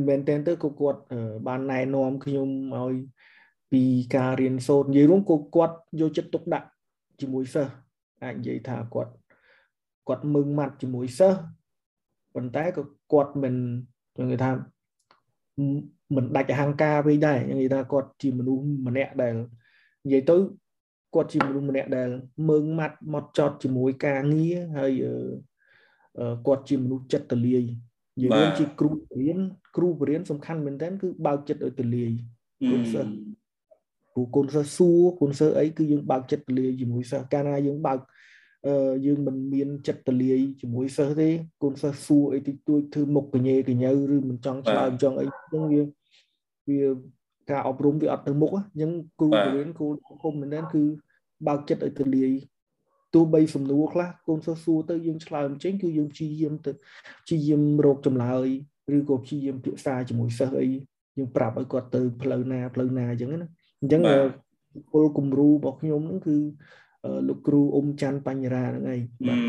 មែនតើទៅក៏គាត់បានណែនាំខ្ញុំឲ្យពីការរៀនសូត្រនិយាយរួមក៏គាត់យកចិត្តទុកដាក់ជាមួយសិស្សអាចនិយាយថាគាត់គាត់មឹងម៉ាត់ជាមួយសិស្សប៉ុន្តែក៏គាត់មិនខ្ញុំនិយាយថាមិនដាច់អហង្ការវិញដែរខ្ញុំនិយាយថាគាត់ជាមនុស្សម្នាក់ដែលនិយាយទៅ គាត់ជាមនុស្សម្នាក់ដែលមើងម៉ាត់មកចត់ជាមួយការងារហើយគាត់ជាមនុស្សចិត្តទលាយនិយាយជាគ្រូបរៀនគ្រូបរៀនសំខាន់មែនទែនគឺបើកចិត្តឲ្យទលាយគុណសិស្សព្រោះគុណសិស្សសួរគុណសិស្សអីគឺយើងបើកចិត្តទលាយជាមួយសិស្សកាលណាយើងបើកអឺយើងមិនមានចិត្តទលាយជាមួយសិស្សទេគុណសិស្សសួរអីតិចតួចធ្វើមុខកញេកញើឬមិនចង់ឆ្លើយមិនចង់អីហ្នឹងវាវា ការអប់រំវាអត់ទៅមុខអញ្ចឹងគ្រូបរិញ្ញាគ្រូគុំមែនគឺបើកចិត្តឲ្យទលាយទោះបីសំណួរខ្លះកូនសិស្សសួរទៅយើងឆ្លើយមិនចេញគឺយើងព្យាយាមទៅព្យាយាមរកចម្លើយឬក៏ព្យាយាមពិភាក្សាជាមួយសិស្សអីយើងប្រាប់ឲ្យគាត់ទៅផ្លូវណាផ្លូវណាអញ្ចឹងណាអញ្ចឹងគោលគំរូរបស់ខ្ញុំហ្នឹងគឺលោកគ្រូអ៊ុំច័ន្ទបញ្ញរាហ្នឹងឯងបាទ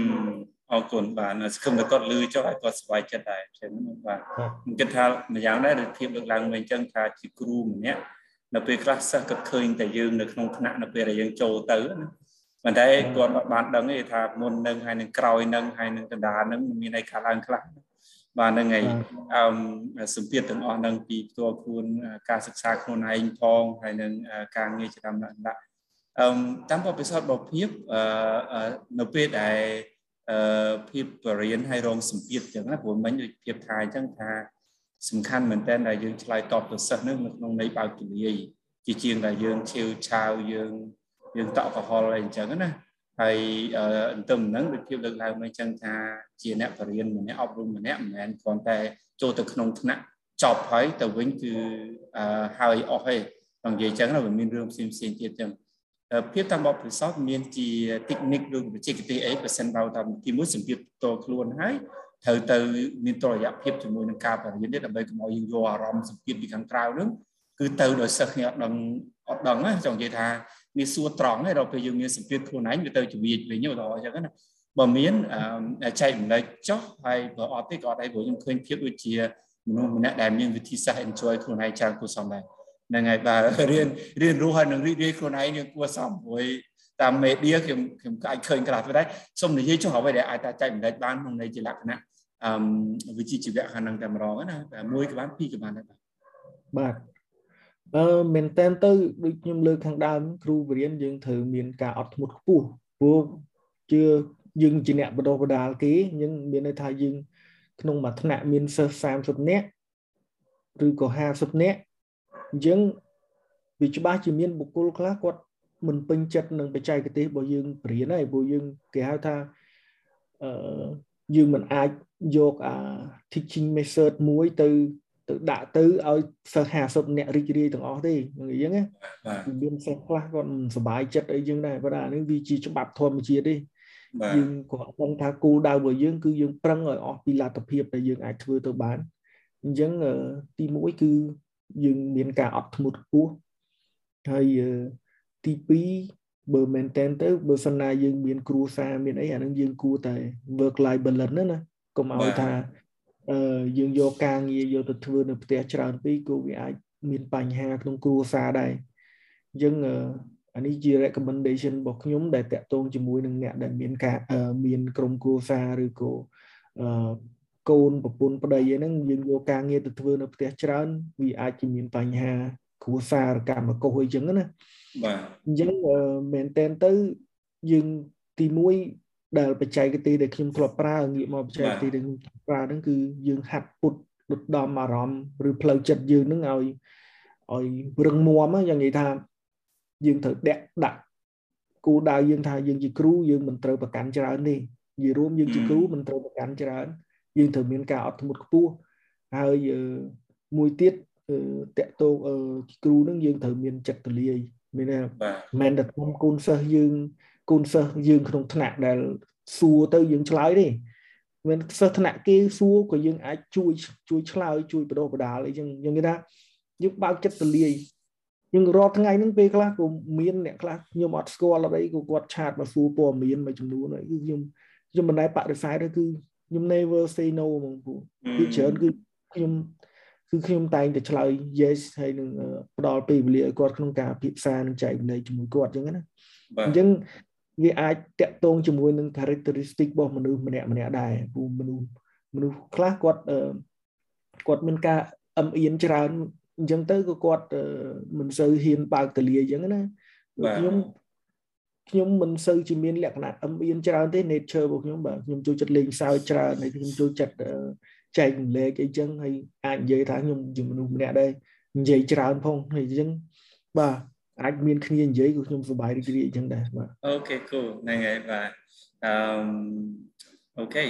អរគុណបាទសង្ឃឹមថាគាត់លឺចុះឲ្យគាត់ស្បายចិត្តដែរចឹងបាទខ្ញុំគិតថាម្យ៉ាងដែរភាពលើកឡើងវិញអញ្ចឹងថាជាគ្រូម្នាក់នៅពេលខ្លះសិស្សក៏ឃើញតែយើងនៅក្នុងថ្នាក់នៅពេលដែលយើងចូលទៅណាប៉ុន្តែគាត់បានដឹងទេថាមុននឹងហើយនឹងក្រោយនឹងហើយនឹងកណ្ដាលនឹងមានអីកើតឡើងខ្លះបាទហ្នឹងហើយអឺសម្ពាធទាំងអស់នឹងពីផ្ទាល់ខ្លួនការសិក្សាខ្លួនឯងផងហើយនឹងការងារឆ្នាំដាក់អឺតាមបទពិសោធន៍របស់ភាពអឺនៅពេលដែល អឺភាពរៀនឲ្យរងសម្ពាធអញ្ចឹងណាព្រោះមិញដូចភាពថាអញ្ចឹងថាសំខាន់មែនតើដែលយើងឆ្លើយតបទៅសិស្សនឹងនៅក្នុងន័យបើកទូលាយជាជាងដែលយើងឈាវឆាវយើងយើងតក់កហល់អីអញ្ចឹងណាហើយអន្ទឹមហ្នឹងដូចភាពលើកឡើងមកអញ្ចឹងថាជាអ្នកបរិញ្ញាម្នាក់អប់រំម្នាក់មិនមែនគ្រាន់តែចូលទៅក្នុងថ្នាក់ចប់ហើយទៅវិញគឺហើយអស់ហើយដល់និយាយអញ្ចឹងវាមានរឿងផ្សេងផ្សេងទៀតអញ្ចឹង ភាពតាមបបពិសោធន៍មានជា technique ឬបច្ចេកទេសអីបើសិនបើតាមទីមួយសម្ពាធតខ្លួនហើយត្រូវទៅមានតរយៈភាពជាមួយនឹងការបរិញ្ញានេះដើម្បីកុំឲ្យយើងយកអារម្មណ៍សម្ពាធពីខាងក្រៅហ្នឹងគឺទៅដោយសិស្សគ្នាអត់ដឹងអត់ដឹងណាចង់និយាយថាវាសួរត្រង់ហើយដល់ពេលយើងមានសម្ពាធខ្លួនឯងវាទៅជំនាញវិញឧទាហរណ៍អញ្ចឹងណាបើមានចែករំលែកចុះហើយបើអត់ទេក៏អត់ដែរព្រោះខ្ញុំឃើញភាពដូចជាមនុស្សម្នាក់ដែលមានវិធីសាស្ត្រ enjoy ខ្លួនឯងច្រើនគួរសមដែរ ហ្នឹងហើយបាទរៀនរៀនរស់ហើយនឹងរីករាយខ្លួនឯងយើងគួរសមព្រោះតាមមេឌៀខ្ញុំខ្ញុំអាចឃើញខ្លះទៅដែរសូមនិយាយចុះអ្វីដែលអាចចែករំលែកបានក្នុងន័យជាលក្ខណៈអឺវិជ្ជាជីវៈខាងហ្នឹងតែម្ដងណាមួយក៏បានពីរក៏បានដែរបាទបាទអឺមែនតើទៅដូចខ្ញុំលើកខាងដើមគ្រូបរិញ្ញាយើងត្រូវមានការអត់ធ្មត់ខ្ពស់ព្រោះជាយើងជាអ្នកបដិបដាលគេអញ្ចឹងមានន័យថាយើងក្នុងមួយថ្នាក់មានសិស្ស30នាក់ឬក៏50នាក់ អញ្ចឹងវាច្បាស់ជាមានបុគ្គលខ្លះគាត់មិនពេញចិត្តនឹងបច្ចេកទេសរបស់យើងបរៀនហើយព្រោះយើងគេហៅថាអឺយើងមិនអាចយកអា teaching method មួយទៅទៅដាក់ទៅឲ្យសិស្ស50អ្នករីករាយទាំងអស់ទេអញ្ចឹងណាមានសិស្សខ្លះគាត់មិនសប្បាយចិត្តអីចឹងដែរប៉ុន្តែនេះវាជាច្បាប់ធម្មជាតិទេយើងគាត់ដឹងថាគោលដៅរបស់យើងគឺយើងប្រឹងឲ្យអស់ពីលទ្ធភាពដែលយើងអាចធ្វើទៅបានអញ្ចឹងទី1គឺ យើងមានការអត់ធ្មត់ខ្ពស់ហើយទី2បើមែនតែនទៅបើសិនណាយើងមានគ្រួសារមានអីអានឹងយើងគួរតែ work life balance ណាណាកុំឲ្យថាអឺយើងយកការងារយកទៅធ្វើនៅផ្ទះច្រើនពេកក៏វាអាចមានបញ្ហាក្នុងគ្រួសារដែរអញ្ចឹងអានេះជា recommendation របស់ខ្ញុំដែលតាក់ទងជាមួយនឹងអ្នកដែលមានការមានក្រុមគ្រួសារឬក៏អឺ កូនប្រពន្ធប្តីអីហ្នឹងយើងយកការងារទៅធ្វើនៅផ្ទះច្រើនវាអាចជាមានបញ្ហាគ្រួសារកម្មកុសអីចឹងណាបាទអញ្ចឹងមែនតែនទៅយើងទី1ដែលបច្ចេកទេសដែលខ្ញុំធ្លាប់ប្រើងាកមកបច្ចេកទេសដែលខ្ញុំប្រើហ្នឹងគឺយើងហាត់ពុតដុតដំអារម្មណ៍ឬផ្លូវចិត្តយើងហ្នឹងឲ្យឲ្យរឹងមាំយ៉ាងនិយាយថាយើងត្រូវដាក់ដាក់គូដៅយើងថាយើងជាគ្រូយើងមិនត្រូវប្រកាន់ច្រើនទេនិយាយរួមយើងជាគ្រូមិនត្រូវប្រកាន់ច្រើន យើងត្រូវមានការអត់ធ្មត់ខ្ពស់ហើយមួយទៀតតកតោគ្រូនឹងយើងត្រូវមានចិត្តទលាយមានថាមិនតែក្នុងគូនសិស្សយើងគូនសិស្សយើងក្នុងថ្នាក់ដែលសួរទៅយើងឆ្លើយទេមិនសិស្សថ្នាក់គេសួរក៏យើងអាចជួយជួយឆ្លើយជួយបដោះបដាលអីចឹងយើងគេថាយើងបើកចិត្តទលាយយើងរាល់ថ្ងៃហ្នឹងពេលខ្លះក៏មានអ្នកខ្លះខ្ញុំអត់ស្គាល់អីក៏គាត់ឆាតមកសួរព័ត៌មានមួយចំនួនគឺខ្ញុំខ្ញុំមិនដែលបដិសេធទេគឺ ខ្ញុំ never say no ហ្មងពូគឺច្រើនគឺខ្ញុំគឺខ្ញុំតែងតែឆ្លើយ yes ហើយនឹងផ្ដល់ពេលវេលាឲ្យគាត់ក្នុងការពិភាក្សានិងចែករំលែកជាមួយគាត់អញ្ចឹងណាអញ្ចឹងវាអាចតាក់ទងជាមួយនឹង characteristic របស់មនុស្សម្នាក់ម្នាក់ដែរពូមនុស្សមនុស្សខ្លះគាត់គាត់មានការអឹមអៀនច្រើនអញ្ចឹងទៅក៏គាត់មិនសូវហ៊ានបើកទលាអញ្ចឹងណាខ្ញុំ ខ្ញុំមិនសូវជាមានលក្ខណៈអឹមអៀនច្រើនទេ nature របស់ខ្ញុំបាទខ្ញុំចូលចិត្តលេងសើចច្រើនហើយខ្ញុំចូលចិត្តចែករំលែកអីចឹងហើយអាចនិយាយថាខ្ញុំជាមនុស្សម្នាក់ដែរនិយាយច្រើនផងហើយអញ្ចឹងបាទអាចមានគ្នានិយាយក៏ខ្ញុំសប្បាយរីករាយអញ្ចឹងដែរបាទអូខេ cool ហ្នឹងហើយបាទអឺអូខេ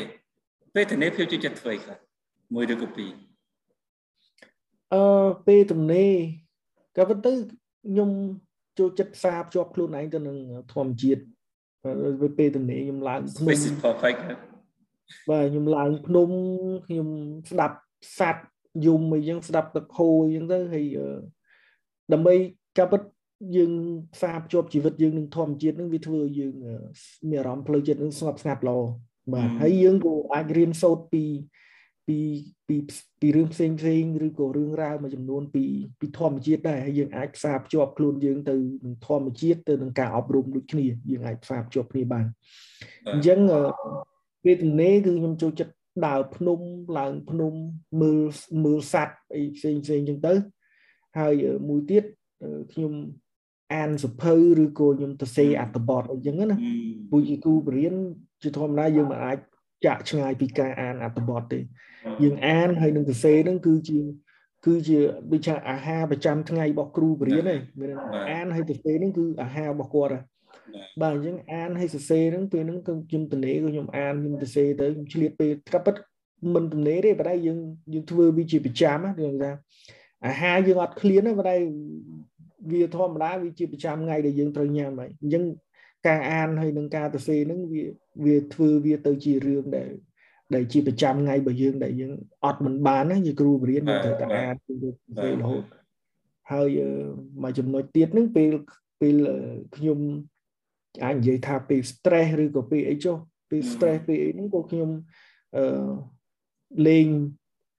ពេលទៅនេះភាពជួយចិត្តធ្វើខ្លះមួយឬក៏ពីរអឺពេលទំនេរក៏ប៉ុន្តែខ្ញុំ ចូលចិត្តផ្សារភ្ជាប់ខ្លួនឯងទៅនឹងធម្មជាតិពេលទំនេរខ្ញុំឡើងភ្នំ This is perfect បាទខ្ញុំឡើងភ្នំខ្ញុំស្ដាប់សัตว์យំអីចឹងស្ដាប់ទឹកហូរអញ្ចឹងទៅហើយដើម្បីកាពិតយើងផ្សារភ្ជាប់ជីវិតយើងនឹងធម្មជាតិនឹងវាធ្វើយើងមានអារម្មណ៍ផ្លូវចិត្តនឹងស្ងប់ស្ងាត់ល្អបាទហើយយើងក៏អាចរៀនសូត្រពី ពីពីពីរឿងផ្សេងផ្សេងឬក៏រឿងរ៉ាវមួយចំនួនពីពីធម្មជាតិដែរហើយយើងអាចផ្សារភ្ជាប់ខ្លួនយើងទៅនឹងធម្មជាតិទៅនឹងការអប់រំដូចគ្នាយើងអាចផ្សារភ្ជាប់គ្នាបានអញ្ចឹងពេលទំនេរគឺខ្ញុំចូលចិត្តដើរភ្នំឡើងភ្នំមើលមើលសัตว์អីផ្សេងផ្សេងអញ្ចឹងទៅហើយមួយទៀតខ្ញុំអានសភៅឬក៏ខ្ញុំទៅសេអត្ថបទអីចឹងណាពូជាគូបរៀនជាធម្មតាយើងមិនអាច ចាក់ឆ្ងាយពីការអានអត្ថបទទេយើងអានហើយនឹងសរសេរហ្នឹងគឺជាគឺជាដូចថាអាហារប្រចាំថ្ងៃរបស់គ្រូបរៀនហ្នឹងមានអានហើយសរសេរហ្នឹងគឺអាហាររបស់គាត់បាទអញ្ចឹងអានហើយសរសេរហ្នឹងពេលហ្នឹងគឺខ្ញុំទនេក៏ខ្ញុំអានខ្ញុំសរសេរទៅខ្ញុំឆ្លៀតពេលក្រាប់ពិតមិនទនេទេប៉ុន្តែយើងយើងធ្វើវាជាប្រចាំណាគឺថាអាហារយើងអត់ឃ្លានណាប៉ុន្តែវាធម្មតាវាជាប្រចាំថ្ងៃដែលយើងត្រូវញ៉ាំហើយអញ្ចឹង ការអានហើយនឹងការទៅសេហ្នឹងវាវាធ្វើវាទៅជារឿងដែលដែលជាប្រចាំថ្ងៃរបស់យើងដែលយើងអត់មិនបានណាជាគ្រូបរៀនយើងត្រូវតែអានទៅរហូតហើយមួយចំណុចទៀតហ្នឹងពេលពេលខ្ញុំអាចនិយាយថាពេល stress ឬក៏ពេលអីចុះពេល stress ពេលអីហ្នឹងក៏ខ្ញុំអឺលេង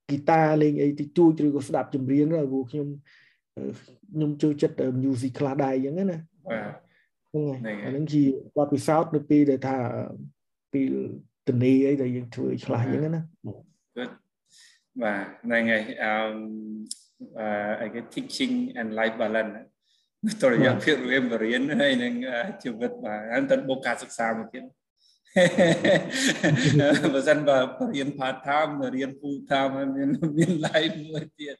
ហ្គីតាលេងអីតិចតួចឬក៏ស្ដាប់ចម្រៀងដែរព្រោះខ្ញុំខ្ញុំចូលចិត្ត music ខ្លះដែរអញ្ចឹងណាបាទ ហ្នឹងហើយអានឹងជាបទពិសោធន៍នៅពេលដែលថាពេលទនីអីដែលយើងធ្វើឆ្លាស់អញ្ចឹងណាបាទហ្នឹងហើយអឺអឺគេ teaching and life balance តរយៈភាពរៀនបរៀនហើយនឹងជីវិតបាទហើយទៅបុកការសិក្សាមួយទៀត បើសិនបើរៀន part time រៀន full time មានមាន live មួយទៀត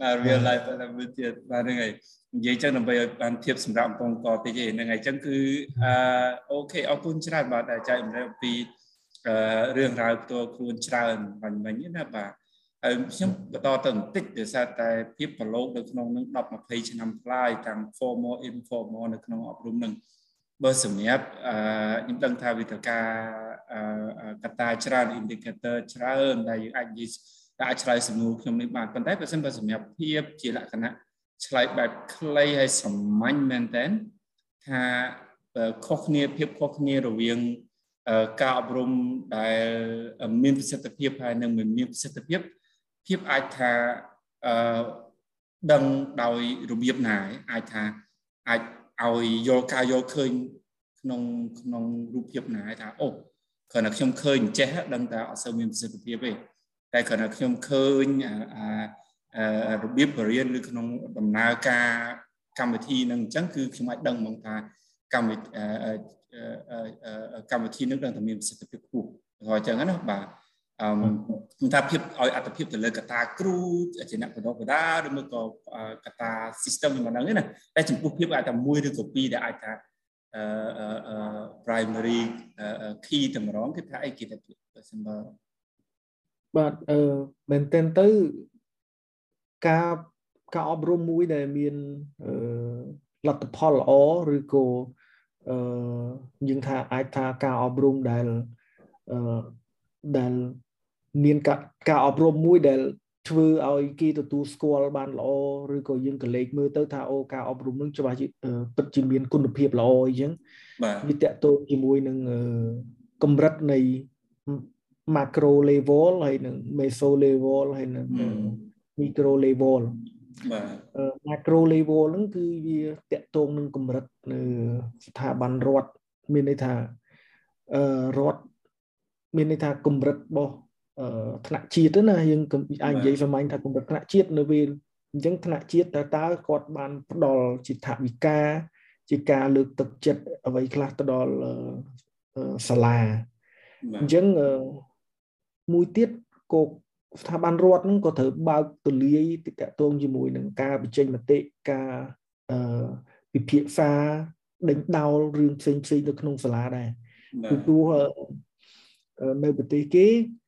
បាទ real life មួយទៀតបាទហ្នឹងហើយនិយាយចឹងដើម្បីឲ្យបានធៀបសម្រាប់បងកតិចឯហ្នឹងហើយចឹងគឺអឺអូខេអរគុណច្រើនបាទដែលចែករំលែកពីអឺរឿងរ៉ាវផ្ទាល់ខ្លួនច្រើនបាញ់មិញណាបាទហើយខ្ញុំបន្តទៅបន្តិចដោយសារតែភាពប្រឡូកនៅក្នុងនឹង10 20ឆ្នាំប្លាយទាំង formal informal នៅក្នុងអប់រំនឹង បើសម្រាប់អឺខ្ញុំដឹងថាវិធីការកត្តាច្រើន indicator ច្រើនដែលយើងអាចនិយាយអាចឆ្លើយសំណួរខ្ញុំនេះបានប៉ុន្តែបើសិនបើសម្រាប់ភាពជាលក្ខណៈឆ្លើយបែបខ្លីហើយសាមញ្ញមែនតើថាខុសគ្នាភាពខុសគ្នារវាងការអប់រំដែលមានប្រសិទ្ធភាពហើយនិងមិនមានប្រសិទ្ធភាពភាពអាចថាអឺដឹងដោយរបៀបណាអាចថាអាច ឲ្យយកការយកឃើញក្នុងក្នុងរូបភាពណាថាអូគ្រាន់តែខ្ញុំឃើញចេះដឹងតែអត់សូវមានប្រសិទ្ធភាពទេតែគ្រាន់តែខ្ញុំឃើញអារបៀបបរិញ្ញាឬក្នុងដំណើរការកម្មវិធីនឹងអញ្ចឹងគឺខ្ញុំអាចដឹងហ្មងថាកម្មវិធីកម្មវិធីនឹងដឹងតែមានប្រសិទ្ធភាពខ្ពស់ហើយអញ្ចឹងណាបាទ អឺថាភាពឲ្យអត្តភាពទៅលើកតាគ្រូជាអ្នកបណ្ដុះបណ្ដាលឬមកក៏កតា system មិនដឹងទេណាតែចំពោះភាពអាចតែមួយឬក៏ពីរដែលអាចថាអឺ primary key តែម្ដងគឺថាអីគេទៅសិនបើបាទអឺមែនតើទៅការការអប់រំមួយដែលមានអឺលទ្ធផលល្អឬក៏អឺយើងថាអាចថាការអប់រំដែលអឺដែល មានការការអប់រំមួយដែលធ្វើឲ្យគេទទួលស្គាល់បានល្អឬក៏យើងក៏លេខមើលទៅថាអូការអប់រំនឹងច្បាស់ជាពិតជាមានគុណភាពល្អអីចឹងវាតកតងជាមួយនឹងកម្រិតនៃ macro level ហើយនឹង meso level ហើយនឹង micro level បាទ macro level ហ្នឹងគឺវាតកតងនឹងកម្រិតនៅស្ថាប័នរដ្ឋមានន័យថាអឺរដ្ឋមានន័យថាកម្រិតរបស់ ថ្នាក់ជាតិណាយើងអាចនិយាយសាមញ្ញថាកម្រិតថ្នាក់ជាតិនៅពេលអញ្ចឹងថ្នាក់ជាតិតើតើគាត់បានផ្ដល់ជាថវិកាជាការលើកទឹកចិត្តអ្វីខ្លះទៅដល់សាលាអញ្ចឹងមួយទៀតក៏ស្ថាប័នរដ្ឋហ្នឹងក៏ត្រូវបើកទូលាយតកតងជាមួយនឹងការបញ្ចេញមតិការពិភាក្សាដេញដោលរឿងផ្សេងផ្សេងនៅក្នុងសាលាដែរពីព្រោះនៅប្រទេសគេអឺ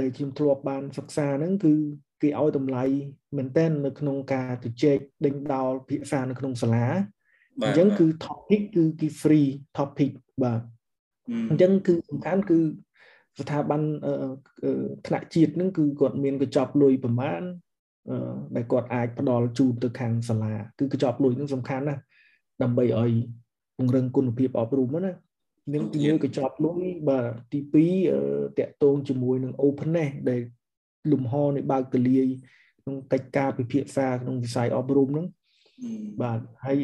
ដែលខ្ញុំធ្លាប់បានសិក្សាហ្នឹងគឺគេឲ្យតម្លៃមែនតើនៅក្នុងការជជែកដេញដោលភាសានៅក្នុងសាលាអញ្ចឹងគឺ topic គឺគេ free topic បាទអញ្ចឹងគឺសំខាន់គឺស្ថាប័នថ្នាក់ជាតិហ្នឹងគឺគាត់មានកញ្ចប់លុយប្រមាណដែលគាត់អាចផ្ដល់ជូនទៅខាងសាលាគឺកញ្ចប់លុយហ្នឹងសំខាន់ណាស់ដើម្បីឲ្យពង្រឹងគុណភាពអប់រំណា នឹងទី1កញ្ចប់លុយបាទទី2តកតងជាមួយនឹង openness ដែលលំហនៃបើកទលាយក្នុងកិច្ចការពិភាក្សាក្នុងវិស័យអប់រំហ្នឹងបាទហើយ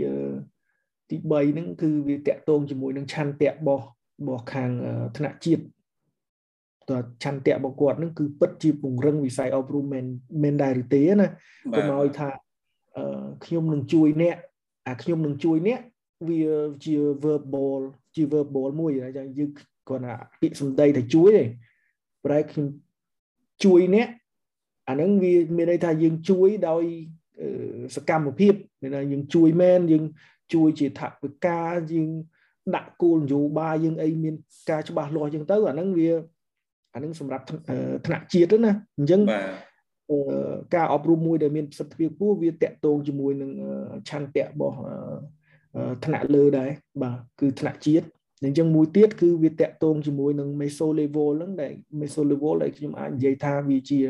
ទី3ហ្នឹងគឺវាតកតងជាមួយនឹងឆន្ទៈរបស់របស់ខាងថ្នាក់ជាតិតើឆន្ទៈរបស់គាត់ហ្នឹងគឺពិតជាពង្រឹងវិស័យអប់រំមែនមែនដែរឬទេណាកុំឲ្យថាខ្ញុំនឹងជួយអ្នកអាខ្ញុំនឹងជួយអ្នក វាជា verbal ជា verbal មួយយ៉ាងយើងគាត់ថាពាក្យសម្ដីថាជួយទេប្រែខ្ញុំជួយអ្នកអាហ្នឹងវាមានន័យថាយើងជួយដោយសកម្មភាពមានន័យយើងជួយមែនយើងជួយជាថវិកាយើងដាក់គោលនយោបាយយើងអីមានការច្បាស់លាស់ចឹងទៅអាហ្នឹងវាអាហ្នឹងសម្រាប់ថ្នាក់ជាតិណាអញ្ចឹងការអប់រំមួយដែលមានប្រសិទ្ធភាពខ្ពស់វាតកតងជាមួយនឹងឆន្ទៈរបស់ ថ្នាក់លើដែរបាទគឺថ្នាក់ជាតិអញ្ចឹងមួយទៀតគឺវាតកតងជាមួយនឹង meso level ហ្នឹងដែល meso level ដែលខ្ញុំអាចនិយាយថាវាជា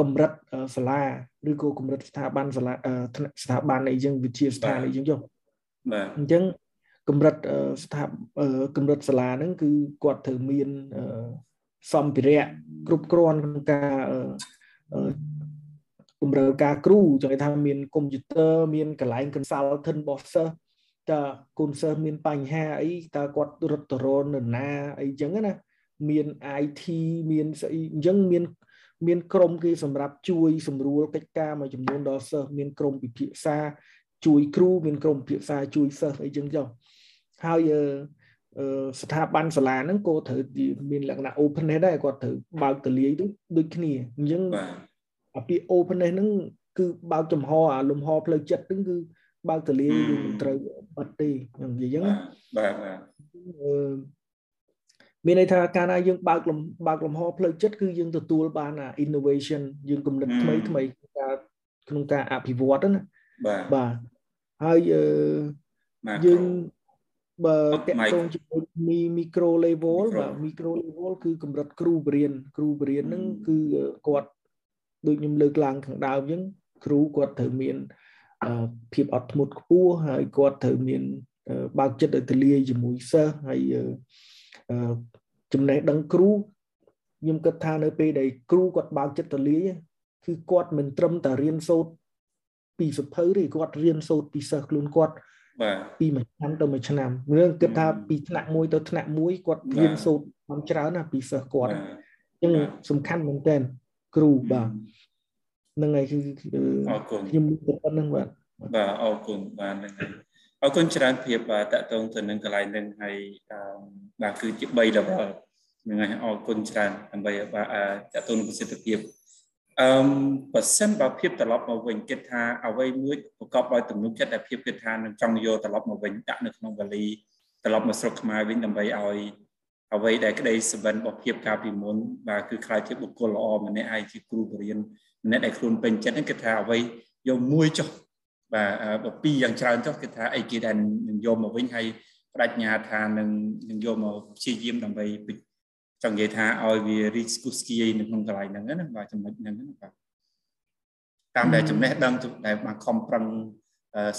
កម្រិតសាលាឬក៏កម្រិតស្ថាប័នសាលាស្ថាប័នអីចឹងវិទ្យាស្ថានអីចឹងចុះបាទអញ្ចឹងកម្រិតស្ថាកម្រិតសាលាហ្នឹងគឺគាត់ត្រូវមានសម្ភារៈគ្រប់គ្រាន់ក្នុងការគម្រើការគ្រូចង់ថាមានកុំព្យូទ័រមានកន្លែង consultant របស់សិស្ស តើគុណសិស្សមានបញ្ហាអីតើគាត់រត់ទៅរននណាអីចឹងណាមាន IT មានស្អីអញ្ចឹងមាន មានក្រុមគេសម្រាប់ជួយសម្រួលកិច្ចការមួយចំនួនដល់សិស្សមានក្រុមពិភាក្សាជួយគ្រូមានក្រុមពិភាក្សាជួយសិស្សអីចឹងចុះហើយស្ថាប័នសាលាហ្នឹងក៏ត្រូវមានលក្ខណៈ openness ដែរគាត់ត្រូវបើកទលាយដូចគ្នាអញ្ចឹងអាពី openness ហ្នឹងគឺបើកចំហអាលំហផ្លូវចិត្តហ្នឹងគឺ បើកទលាយយើងមិនត្រូវបិទទេខ្ញុំនិយាយអញ្ចឹងបាទបាទមានន័យថាកាលណាយើងបើកលំបើកលំហផ្លូវចិត្តគឺយើងទទួលបានអា innovation យើងគំនិតថ្មីថ្មីការក្នុងការអភិវឌ្ឍណាបាទបាទហើយយើងបើតកតងជាមួយមីមីក្រូ level បាទមីក្រូ level គឺកម្រិតគ្រូបរៀនគ្រូបរៀនហ្នឹងគឺគាត់ដូចខ្ញុំលើកឡើងខាងដើមអញ្ចឹងគ្រូគាត់ត្រូវមាន ភាពអត់ធ្មត់ខ្ពស់ហើយគាត់ត្រូវមានបើកចិត្តឲ្យទលាយជាមួយសិស្សហើយចំណេះដឹងគ្រូខ្ញុំគិតថានៅពេលដែលគ្រូគាត់បើកចិត្តទលាយគឺគាត់មិនត្រឹមតែរៀនសូត្រពីសភៅទេគាត់រៀនសូត្រពីសិស្សខ្លួនគាត់បាទពីមួយឆ្នាំទៅមួយឆ្នាំរឿងគិតថាពីថ្នាក់មួយទៅថ្នាក់មួយគាត់រៀនសូត្របានច្រើនណាពីសិស្សគាត់អញ្ចឹងសំខាន់មែនតើគ្រូបាទ ហ្នឹងហើយគឺអរគុណខ្ញុំប៉ុណ្្នឹងបាទបាទអរគុណបាទហ្នឹងហើយអរគុណច្រើនភាពបាទតកតងទៅនឹងកន្លែងហ្នឹងហើយបាទគឺជា3 level ហ្នឹងហើយអរគុណច្រើនដើម្បីបាទតកតងនឹងប្រសិទ្ធភាពអឺបើសិនបើភាពត្រឡប់មកវិញគិតថាអ្វីមួយប្រកបដោយទំនុកចិត្តដែលភាពគិតថានឹងចង់យកត្រឡប់មកវិញដាក់នៅក្នុងវលីត្រឡប់មកស្រុកខ្មែរវិញដើម្បីឲ្យអ្វីដែលក្តីសបិនរបស់ភាពកាលពីមុនបាទគឺខ្លាចជាបុគ្គលល្អម្នាក់ហើយជាគ្រូបរិញ្ញា ម្នាក់ដែលខ្លួនពេញចិត្តហ្នឹងគឺថាអ្វីយកមួយចុះបាទបើពីរយ៉ាងច្រើនចុះគឺថាអីគេដែលនឹងយកមកវិញហើយបដិញ្ញាថានឹងនឹងយកមកព្យាយាមដើម្បីចង់និយាយថាឲ្យវារីកស្គុះស្គាយនៅក្នុងកន្លែងហ្នឹងណាបាទចំណុចហ្នឹងណាបាទតាមដែលចំណេះដឹងដែលបានខំប្រឹង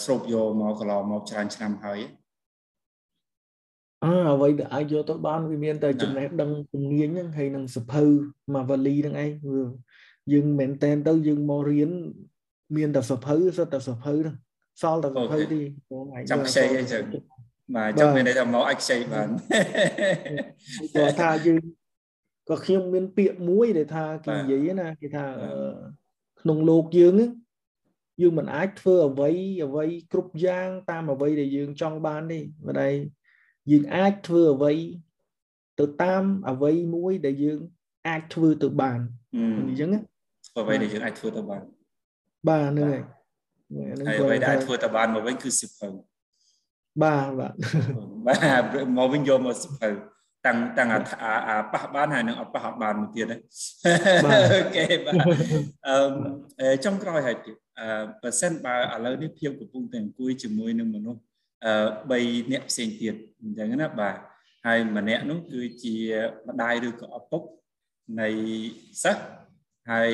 ស្រូបយកមកកន្លងមកច្រើនឆ្នាំហើយអើអ្វីដែលអាចយកទៅបានវាមានតែចំណេះដឹងជំនាញហ្នឹងហើយនឹងសភៅមកវលីហ្នឹងឯង យើងមិនមែនតែនទៅយើងមករៀនមានតែសភៅសិតតែសភៅហ្នឹងសល់តែសភៅទីចាំខ្ចីអីចឹងបាទចង់មានន័យថាមកអាចខ្ចីបានគាត់ថាយើងក៏ខ្ញុំមានពាក្យមួយដែលថាគេនិយាយណាគេថាក្នុងលោកយើងយើងមិនអាចធ្វើអ្វីអ្វីគ្រប់យ៉ាងតាមអ្វីដែលយើងចង់បានទេម្ដាយយើងអាចធ្វើអ្វីទៅតាមអ្វីមួយដែលយើងអាចធ្វើទៅបានអញ្ចឹង អ្វីដែលយើងអាចធ្វើទៅបានបាទហ្នឹងហើយហើយអ្វីដែលអាចធ្វើទៅបានមកវិញគឺសិភៅបាទបាទបាទមកវិញយកមកសិភៅតាំងតាំងអាប៉ះបានហើយនឹងអត់ប៉ះអត់បានមួយទៀតអូខេបាទអឺចុងក្រោយហើយទៀតអឺបើសិនបើឥឡូវនេះភាពកំពុងតែអង្គុយជាមួយនឹងមនុស្សអឺ3អ្នកផ្សេងទៀតអញ្ចឹងណាបាទហើយម្នាក់នោះគឺជាម្ដាយឬក៏ឪពុកនៃសិស្ស ហើយ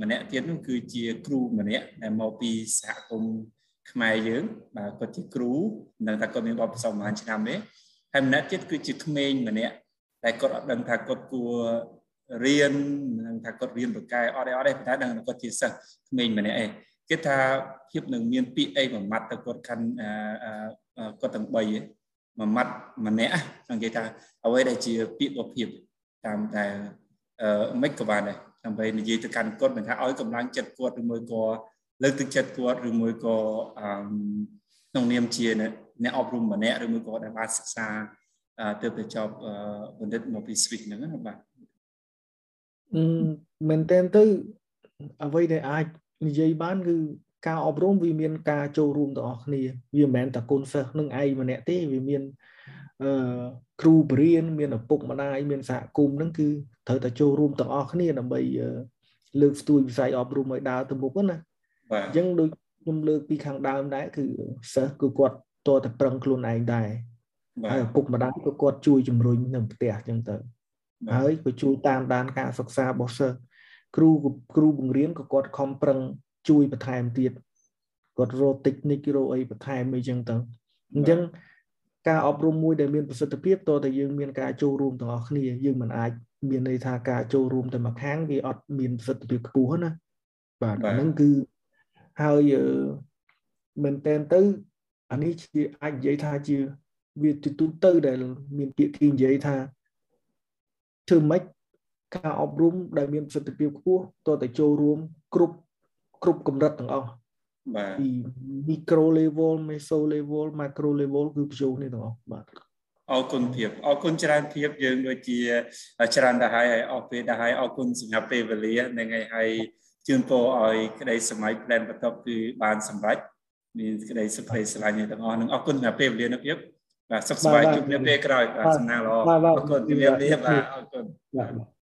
ម្នាក់ទៀតនោះគឺជាគ្រូម្នាក់ដែលមកពីសហគមន៍ខ្មែរយើងបាទគាត់ជាគ្រូនឹងថាគាត់មានបទពិសោធន៍ប្រហែលឆ្នាំទេហើយម្នាក់ទៀតគឺជាក្មេងម្នាក់តែគាត់អត់ដឹងថាគាត់គួររៀននឹងថាគាត់រៀនបកែអត់ទេអត់ទេប៉ុន្តែដឹងថាគាត់ជាសិស្សក្មេងម្នាក់ឯងគេថាភាពនឹងមានពាក្យអីមួយម៉ាត់ទៅគាត់ខាន់គាត់ទាំង3ឯងមួយម៉ាត់ម្នាក់ហ្នឹងគេថាអ្វីដែលជាពាក្យរបស់ភាពតាមតែអឺមិនក៏បានដែរ ដើម្បីនិយាយទៅកាន់គាត់មិនថាឲ្យកម្លាំងចិត្តគាត់ឬមួយក៏លើកទឹកចិត្តគាត់ឬមួយក៏អឺក្នុងនាមជាអ្នកអប់រំម្នាក់ឬមួយក៏ដែលបានសិក្សាទើបទៅចប់បណ្ឌិតមកពី Swiss ហ្នឹងណាបាទមែនតើទៅអ្វីដែលអាចនិយាយបានគឺ ការអប់រំវាមានការចូលរួមទាំងអស់គ្នាវាមិនមែនតែកូនសិស្សនឹងឯងម្នាក់ទេវាមានអឺគ្រូបរិញ្ញាមានឪពុកម្ដាយមានសហគមន៍ហ្នឹងគឺត្រូវតែចូលរួមទាំងអស់គ្នាដើម្បីលើកស្ទួយវិស័យអប់រំឲ្យដើរទៅមុខណាបាទអញ្ចឹងដូចខ្ញុំលើកពីខាងដើមដែរគឺសិស្សគឺគាត់តតែប្រឹងខ្លួនឯងដែរហើយឪពុកម្ដាយក៏គាត់ជួយជំរុញនៅផ្ទះអញ្ចឹងទៅហើយក៏ជួយតាមដានការសិក្សារបស់សិស្សគ្រូគ្រូបង្រៀនក៏គាត់ខំប្រឹង ជួយបន្ថែមទៀតគាត់រក technique រកអីបន្ថែមអីចឹងទៅអញ្ចឹងការអប់រំមួយដែលមានប្រសិទ្ធភាពតើតែយើងមានការចូលរួមទាំងអស់គ្នាយើងមិនអាចមានន័យថាការចូលរួមតែមួយខាងវាអត់មានប្រសិទ្ធភាពខ្ពស់ណាបាទអាហ្នឹងគឺហើយមែនតែនទៅអានេះជាអាចនិយាយថាជាវាទូទៅដែលមានពាក្យគេនិយាយថាធ្វើម៉េចការអប់រំដែលមានប្រសិទ្ធភាពខ្ពស់តើតែចូលរួមគ្រប់ គ្រប់កម្រិតទាំងអស់បាទពី micro level meso level macro level គឺបញ្ចូលនេះទាំងអស់បាទអរគុណភាពអរគុណច្រើនភាពយើងដូចជាច្រើនដែរហើយអរពេលដែរហើយអរគុណសម្រាប់ពេលវេលានឹងហើយហើយជូនពរឲ្យក្តីសម័យ plan បន្ទាប់គឺបានសម្រេចមានក្តីសុខភាពស្រឡាញ់ទាំងអស់នឹងអរគុណសម្រាប់ពេលវេលានោះភាពបាទសុខសប្បាយជួបគ្នាពេលក្រោយបាទសំណាងល្អអរគុណជំរាបលាបាទអរគុណបាទ